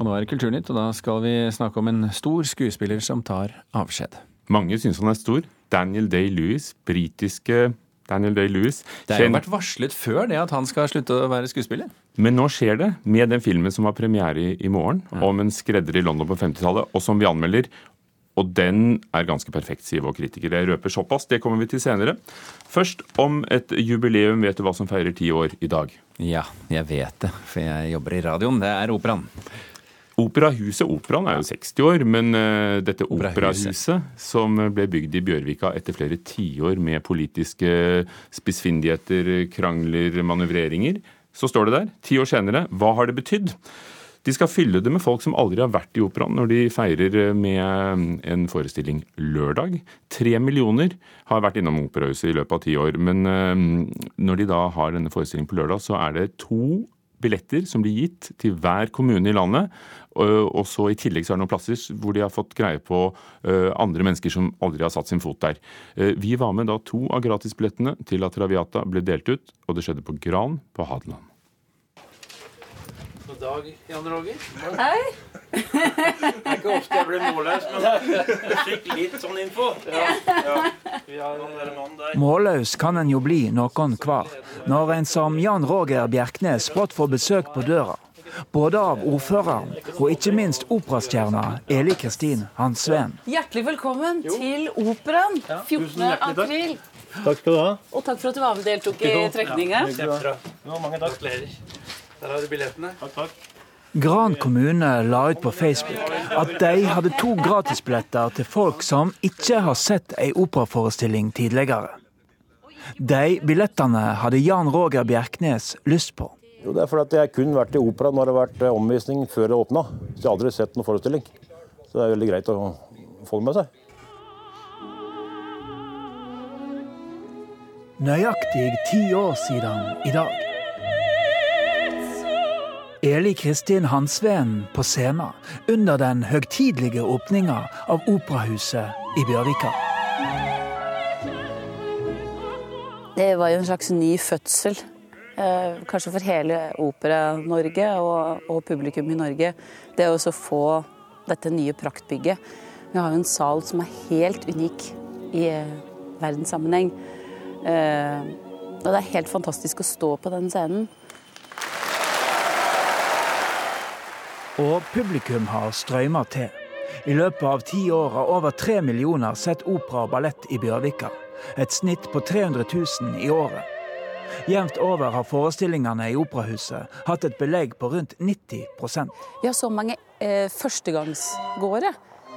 Og nå er det Kulturnytt, og da skal vi snakke om en stor skuespiller som tar avskjed. Mange syns han er stor. Daniel Day-Lewis, britiske Daniel Day-Lewis. Det har jo vært varslet før det at han skal slutte å være skuespiller. Men nå skjer det med den filmen som har premiere i, i morgen, ja. om en skredder i London på 50-tallet, og som vi anmelder. Og den er ganske perfekt, sier vår kritiker. Jeg røper såpass, det kommer vi til senere. Først om et jubileum. Vet du hva som feirer ti år i dag? Ja, jeg vet det, for jeg jobber i radioen. Det er Operaen. Operahuset Operaen er jo 60 år, men uh, dette operahuset, som ble bygd i Bjørvika etter flere tiår med politiske spissfindigheter, krangler, manøvreringer, så står det der, ti år senere, hva har det betydd? De skal fylle det med folk som aldri har vært i operaen, når de feirer eh, med eh, en forestilling lørdag. Tre millioner har vært innom operahuset i løpet av ti år. Men når de da har denne forestillingen på lørdag, så er det to billetter som blir gitt til hver kommune i landet. Og så I tillegg så er det noen plasser hvor de har fått greie på andre mennesker som aldri har satt sin fot der. Vi var med da to av gratisbillettene til at Traviata ble delt ut, og det skjedde på Gran på Hadeland. God dag, Jan Roger. Hei. Det er ikke ofte jeg blir målløs, men jeg fikk litt sånn info. Ja. Målløs kan en jo bli noen hver, når en som Jan Roger Bjerknes brått får besøk på døra. Både av ordføreren og ikke minst operastjerna Eli Kristin Hansveen. Hjertelig velkommen til Operaen 14. april. Takk skal du ha. Og takk for at du var med deltok i trekninga. Ja, mange takk. Gratulerer. Der har du billettene. Takk, takk. Gran kommune la ut på Facebook at de hadde to gratisbilletter til folk som ikke har sett ei operaforestilling tidligere. De billettene hadde Jan Roger Bjerknes lyst på. Jo, det er fordi jeg kun vært i opera når det har vært eh, omvisning før det åpna. Så jeg har aldri sett noen forestilling. Så det er veldig greit å få det med seg. Nøyaktig ti år siden i dag. Eli Kristin Hansveen på scenen under den høgtidelige åpninga av Operahuset i Bjørvika. Det var jo en slags ny fødsel, eh, kanskje for hele Opera-Norge og, og, publikum i Norge. Det å få dette nye praktbygget. Vi har jo en sal som er helt unik i eh, verdenssammenheng. Eh, og det er helt fantastisk å stå på den scenen. Og publikum har strømma til. I løpet av ti år har over tre millioner sett opera og ballett i Bjørvika. Et snitt på 300 000 i året. Jevnt over har forestillingene i Operahuset hatt et belegg på rundt 90 Vi har så mange eh, førstegangsgåere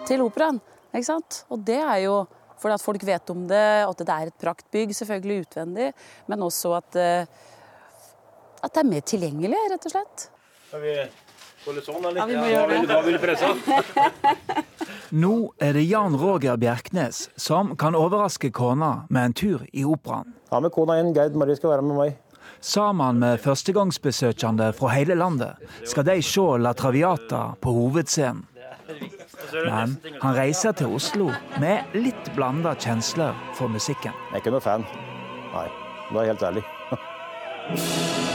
til operaen. ikke sant? Og det er jo fordi at folk vet om det, at det er et praktbygg, selvfølgelig utvendig, men også at, eh, at det er mer tilgjengelig, rett og slett. Har vi ja, vi må gjøre det. Hva vil du presse? Nå er det Jan Roger Bjerknes som kan overraske kona med en tur i operaen. Ja, med kona inn. Geid Marie skal være med meg. Sammen med førstegangsbesøkende fra hele landet skal de se La Traviata på hovedscenen. Men han reiser til Oslo med litt blanda kjensler for musikken. Jeg er ikke noe fan. Nei, da er helt ærlig.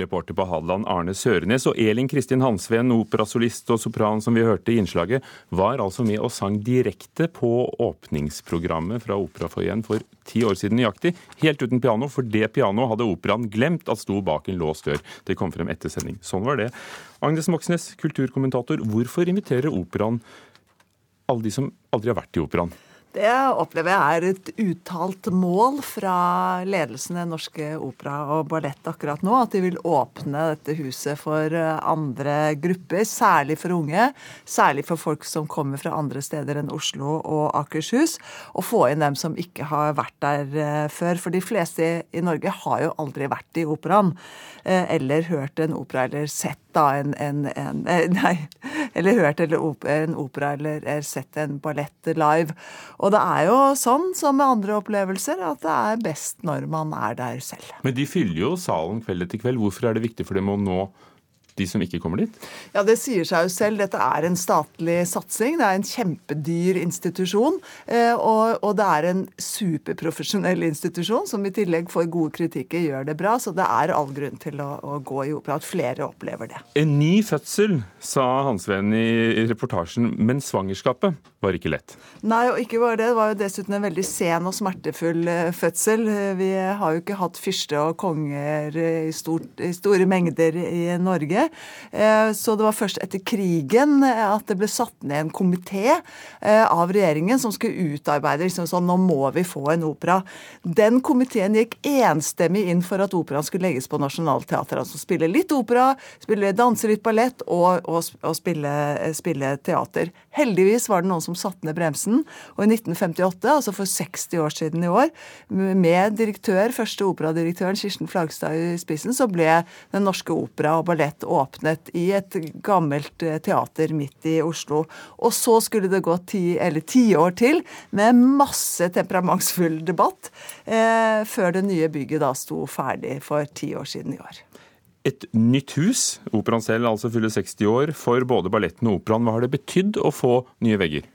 Reporter på Hadeland Arne Sørenes og Elin Kristin Hansveen, operasolist og sopran som vi hørte i innslaget, var altså med og sang direkte på åpningsprogrammet fra Operafoajeen for ti år siden nøyaktig, helt uten piano, for det pianoet hadde operaen glemt at sto bak en låst dør. Det kom frem etter sending. Sånn var det. Agnes Moxnes, kulturkommentator, hvorfor inviterer operaen alle de som aldri har vært i operaen? Det opplever jeg er et uttalt mål fra ledelsen i Norske Opera og Ballett akkurat nå. At de vil åpne dette huset for eh, andre grupper, særlig for unge. Særlig for folk som kommer fra andre steder enn Oslo og Akershus. Og få inn dem som ikke har vært der eh, før. For de fleste i Norge har jo aldri vært i operaen. Eh, eller hørt en opera eller sett da en, en, en Nei, eller hørt en opera eller sett en ballett live. Og det er jo sånn som med andre opplevelser at det er best når man er der selv. Men de fyller jo salen kveld etter kveld. Hvorfor er det viktig for dem å nå de som ikke kommer dit? Ja, Det sier seg jo selv. Dette er en statlig satsing. Det er en kjempedyr institusjon. Eh, og, og det er en superprofesjonell institusjon som i tillegg får gode kritikker, gjør det bra. Så det er all grunn til å, å gå i opera. At flere opplever det. En ny fødsel, sa Hansven i reportasjen. Men svangerskapet var ikke lett. Nei, og ikke bare det. Det var jo dessuten en veldig sen og smertefull eh, fødsel. Vi har jo ikke hatt fyrste og konger i, stort, i store mengder i Norge. Eh, så det var først etter krigen at det ble satt ned en komité eh, av regjeringen som skulle utarbeide liksom sånn nå må vi få en opera. Den komiteen gikk enstemmig inn for at operaen skulle legges på Nationaltheatret. Altså spille litt opera, spille, danse litt ballett og, og, og spille, spille, teater. Heldigvis var det noen som satte ned bremsen. Og i 1958, altså for 60 år siden i år, med direktør, første operadirektøren Kirsten Flagstad i spissen, så ble Den Norske Opera og Ballett åpnet i et gammelt eh, teater midt i Oslo. Og så skulle det gå ti, eller tiår til med masse temperamentsfull debatt eh, før det nye bygget da sto ferdig for ti år siden i år. Et nytt hus, operaen selv altså fyller 60 år, for både balletten og operaen. Hva har det betydd å få nye vegger?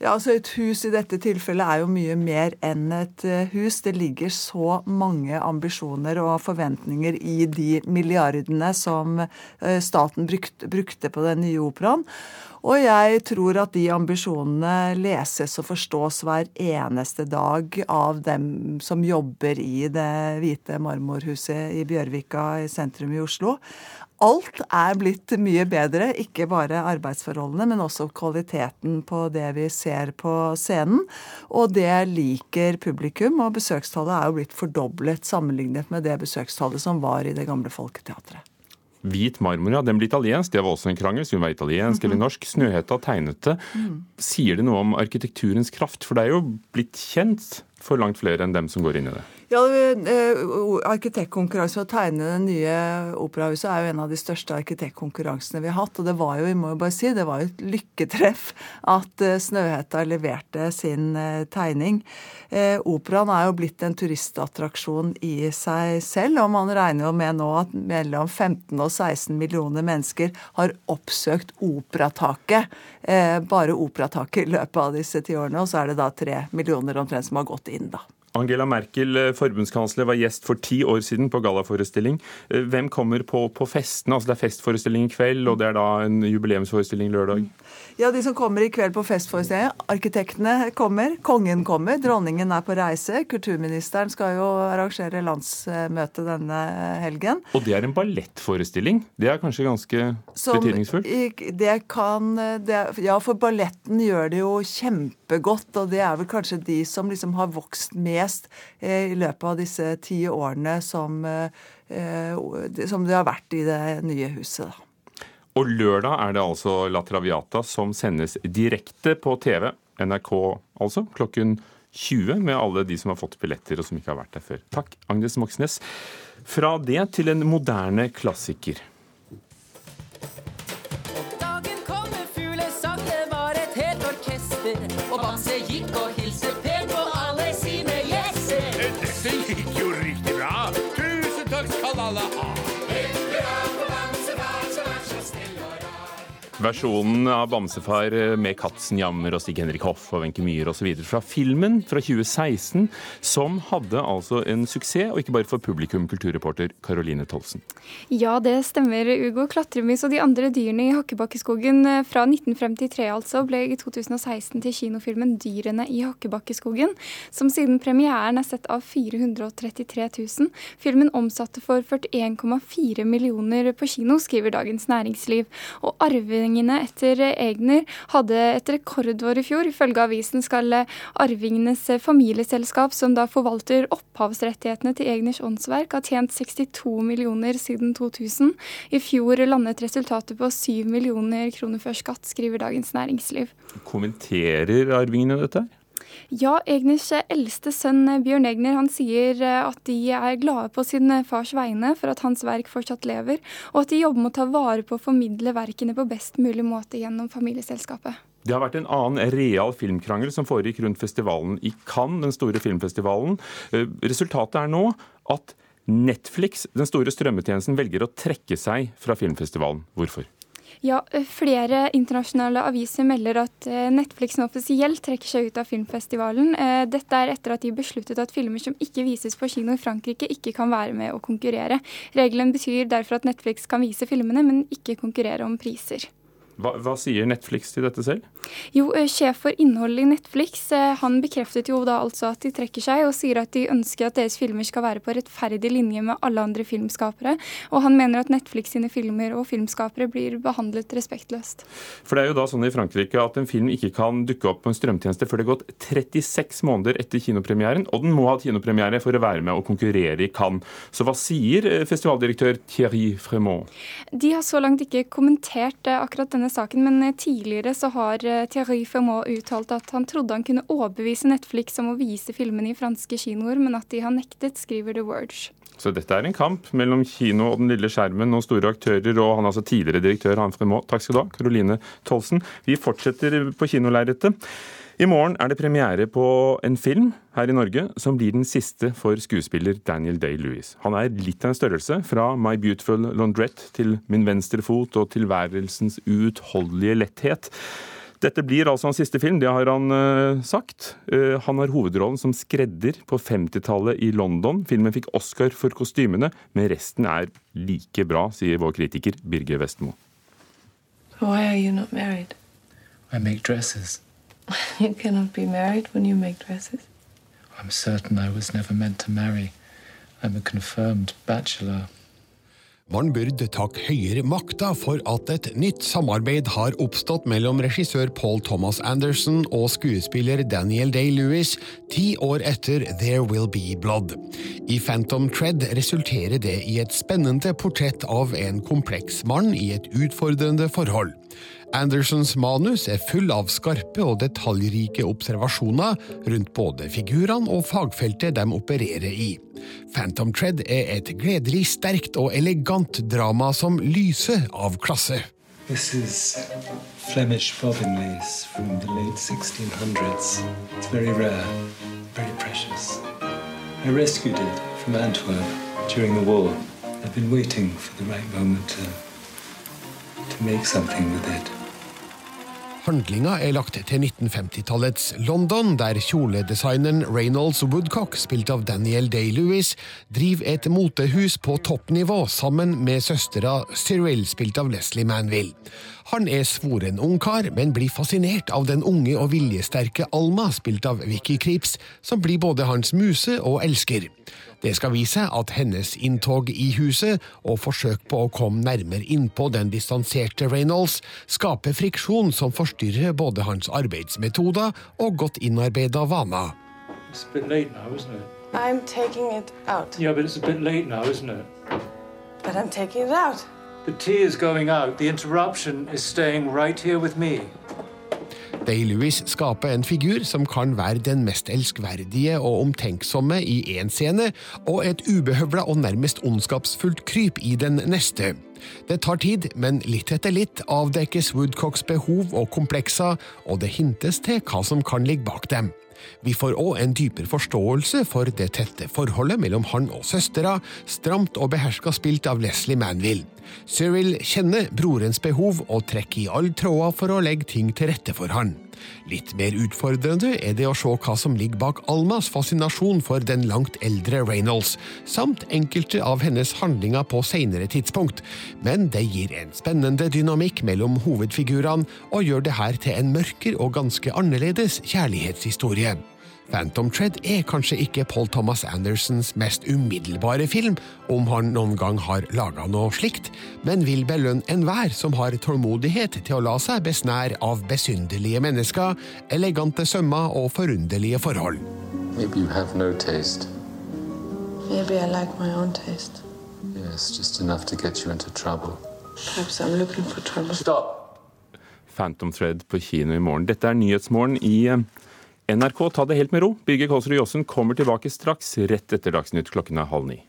Ja, altså Et hus i dette tilfellet er jo mye mer enn et eh, hus. Det ligger så mange ambisjoner og forventninger i de milliardene som eh, staten brukte, på den nye operaen. Og jeg tror at de ambisjonene leses og forstås hver eneste dag av dem som jobber i det hvite marmorhuset i Bjørvika i sentrum i Oslo. Alt er blitt mye bedre, ikke bare arbeidsforholdene, men også kvaliteten på det vi ser på scenen. Og det liker publikum, og besøkstallet er jo blitt fordoblet sammenlignet med det besøkstallet som var i det gamle Folketeatret. Hvit marmor, ja. Den ble italiensk. Det var også en krangel. Skulle den være italiensk eller mhm. norsk? Snøhetta tegnet det. Mm. Sier det noe om arkitekturens kraft? For det er jo blitt kjent for langt flere enn dem som går inn i det. Ja, eh, Arkitektkonkurransen å tegne det nye operahuset er jo en av de største arkitektkonkurransene vi har hatt. Og det var jo, vi må jo bare si, det var jo et lykketreff at eh, Snøhetta leverte sin eh, tegning. Operaen er jo blitt en turistattraksjon i seg selv, og man regner jo med nå at mellom 15 og 16 millioner mennesker har oppsøkt Operataket. Bare Operataket i løpet av disse ti årene, og så er det da tre millioner omtrent som har gått inn, da. Angela Merkel, eh, forbundskansler, var gjest for ti år siden på gallaforestilling. Eh, hvem kommer på, på festene? Altså det er festforestilling i kveld, og det er da en jubileumsforestilling lørdag. Ja, de som kommer i kveld på festforestilling. Arkitektene kommer, kongen kommer, dronningen er på reise. Kulturministeren skal jo arrangere landsmøte denne helgen. Og det er en ballettforestilling? Det er kanskje ganske som, betydningsfullt? Det kan det, Ja, for balletten gjør det jo kjempegodt, og det er vel kanskje de som liksom har vokst mest eh, i løpet av disse ti årene som, eh, som det har vært i det nye huset. da. Og lørdag er det altså La Traviata som sendes direkte på TV, NRK altså, klokken 20 med alle de som har fått billetter og som ikke har vært der før. Takk, Agnes Moxnes. Fra det til en moderne klassiker. Versjonen av Bamsefar med Katzen Jammer og Stig-Henrik Hoff og Wenche Myhre osv. fra filmen fra 2016, som hadde altså en suksess, og ikke bare for publikum, kulturreporter Caroline Tolsen. Ja, det stemmer, Ugo. Klatremus og de andre dyrene i Hakkebakkeskogen eh, fra 1953 altså ble i 2016 til kinofilmen 'Dyrene i Hakkebakkeskogen', som siden premieren er sett av 433 000. Filmen omsatte for 41,4 millioner på kino, skriver Dagens Næringsliv. Og arvingen arvingene etter Egner hadde et rekordår i fjor. Ifølge avisen skal arvingenes familieselskap, som da forvalter opphavsrettighetene til Egners åndsverk, ha tjent 62 millioner siden 2000. I fjor landet resultatet på 7 millioner kroner før skatt, skriver Dagens Næringsliv. Kommenterer arvingene dette? Ja, Egners eldste sønn Bjørn Egner han sier eh, at de er glade på sin fars vegne for at hans verk fortsatt lever, og at de jobber med å ta vare på å formidle verkene på best mulig måte gjennom familieselskapet. Det har vært en annen real filmkrangel som foregikk rundt festivalen i Cannes, den store filmfestivalen. Eh, resultatet er nå at Netflix, den store strømmetjenesten, velger å trekke seg fra filmfestivalen. Hvorfor? Ja, Flere internasjonale aviser melder at Netflix nå offisielt trekker seg ut av filmfestivalen. Dette er etter at de besluttet at filmer som ikke vises på kino i Frankrike, ikke kan være med å konkurrere. Regelen betyr derfor at Netflix kan vise filmene, men ikke konkurrere om priser. Hva, hva, sier Netflix til dette selv? Jo, eh, Sjef for innholdet i Netflix eh, han bekreftet jo da altså at de trekker seg, og sier at de ønsker at deres filmer skal være på rettferdig linje med alle andre filmskapere. Og han mener at Netflix sine filmer og filmskapere blir behandlet respektløst. For det er jo da sånn i Frankrike at en film ikke kan dukke opp på en strømtjeneste før det har gått 36 måneder etter kinopremieren, og den må ha kinopremiere for å være med og konkurrere i Cannes. Så hva sier eh, festivaldirektør Thierry Fremont? De har så langt ikke kommentert akkurat denne saken, men eh, tidligere så har eh, Thierry Fermot uttalt at han trodde han kunne overbevise Netflix om å vise filmene i franske kinoer, men at de har nektet, skriver The Words. Så dette er en kamp mellom kino og den lille skjermen og store aktører, og han er altså tidligere direktør Han Fremont. Takk skal du ha, Caroline Tolsen. Vi fortsetter på kinolerretet. I morgen er det premiere på en film her i Norge som blir den siste for skuespiller Daniel Day-Lewis. Han er litt av en størrelse, fra My Beautiful Laundrette til Min venstre fot og tilværelsens uutholdelige letthet. Dette blir altså hans siste film, det har han uh, sagt. Uh, han har hovedrollen som skredder på 50-tallet i London. Filmen fikk Oscar for kostymene, men resten er like bra, sier vår kritiker Birger Vestmo. Why are you not married? I make dresses. You cannot be married when you make dresses. I'm certain I was never meant to marry. I'm a confirmed bachelor. Man burde takke høyere makta for at et nytt samarbeid har oppstått mellom regissør Paul Thomas Anderson og skuespiller Daniel Day-Lewis ti år etter There Will Be Blood. I Phantom Tread resulterer det i et spennende portrett av en kompleks mann i et utfordrende forhold. Andersons manus er full av skarpe og detaljrike observasjoner rundt både figurene og fagfeltet de opererer i. Phantom Tread er et gledelig sterkt og elegant drama som lyser av klasse. This is Flemish bobbin lace from the late 1600s. It's very rare, very precious. I rescued it from Antwerp during the war. I've been waiting for the right moment to, to make something with it. Handlinga er lagt til 1950-tallets London, der kjoledesigneren Reynolds Woodcock, spilt av Daniel Day-Lewis, driver et motehus på toppnivå sammen med søstera Cyril, spilt av Leslie Manville. Han er svoren ungkar, men blir fascinert av den unge og viljesterke Alma, spilt av Vicky Creeps, som blir både hans muse og elsker. Det skal vise at hennes inntog i huset og forsøk på å komme nærmere innpå den distanserte Reynolds skaper friksjon som forstyrrer både hans arbeidsmetoder og godt innarbeida vaner. It's a bit late now, isn't it? I'm taking it out. Yeah, but it's a bit late now, isn't it? But I'm taking it out. The tea is going out. The interruption is staying right here with me. Day-Lewis skaper en figur som kan være den mest elskverdige og omtenksomme i én scene, og et ubehøvla og nærmest ondskapsfullt kryp i den neste. Det tar tid, men litt etter litt avdekkes Woodcocks behov og komplekser, og det hintes til hva som kan ligge bak dem. Vi får òg en dypere forståelse for det tette forholdet mellom han og søstera, stramt og beherska spilt av Leslie Manville. Cyril kjenner brorens behov og trekker i alle tråder for å legge ting til rette for han. Litt mer utfordrende er det å se hva som ligger bak Almas fascinasjon for den langt eldre Reynolds, samt enkelte av hennes handlinger på senere tidspunkt, men det gir en spennende dynamikk mellom hovedfigurene og gjør det her til en mørker og ganske annerledes kjærlighetshistorie. Phantom Tread er kanskje ikke Paul Thomas Andersons mest umiddelbare film, om han noen gang har laga noe slikt, men vil belønne enhver som har tålmodighet til å la seg besnære av besynderlige mennesker, elegante sømmer og forunderlige forhold. Maybe you have no taste. Maybe I like my own taste. Yes, just enough to get you into trouble. Perhaps I'm looking for trouble. Stop! Phantom Thread på kino i morgen. Dette er Nyhetsmorgen i eh, NRK. Ta det helt med ro. Birger Kålsrud Jossen kommer tilbake straks, rett etter Dagsnytt klokken er halv ni.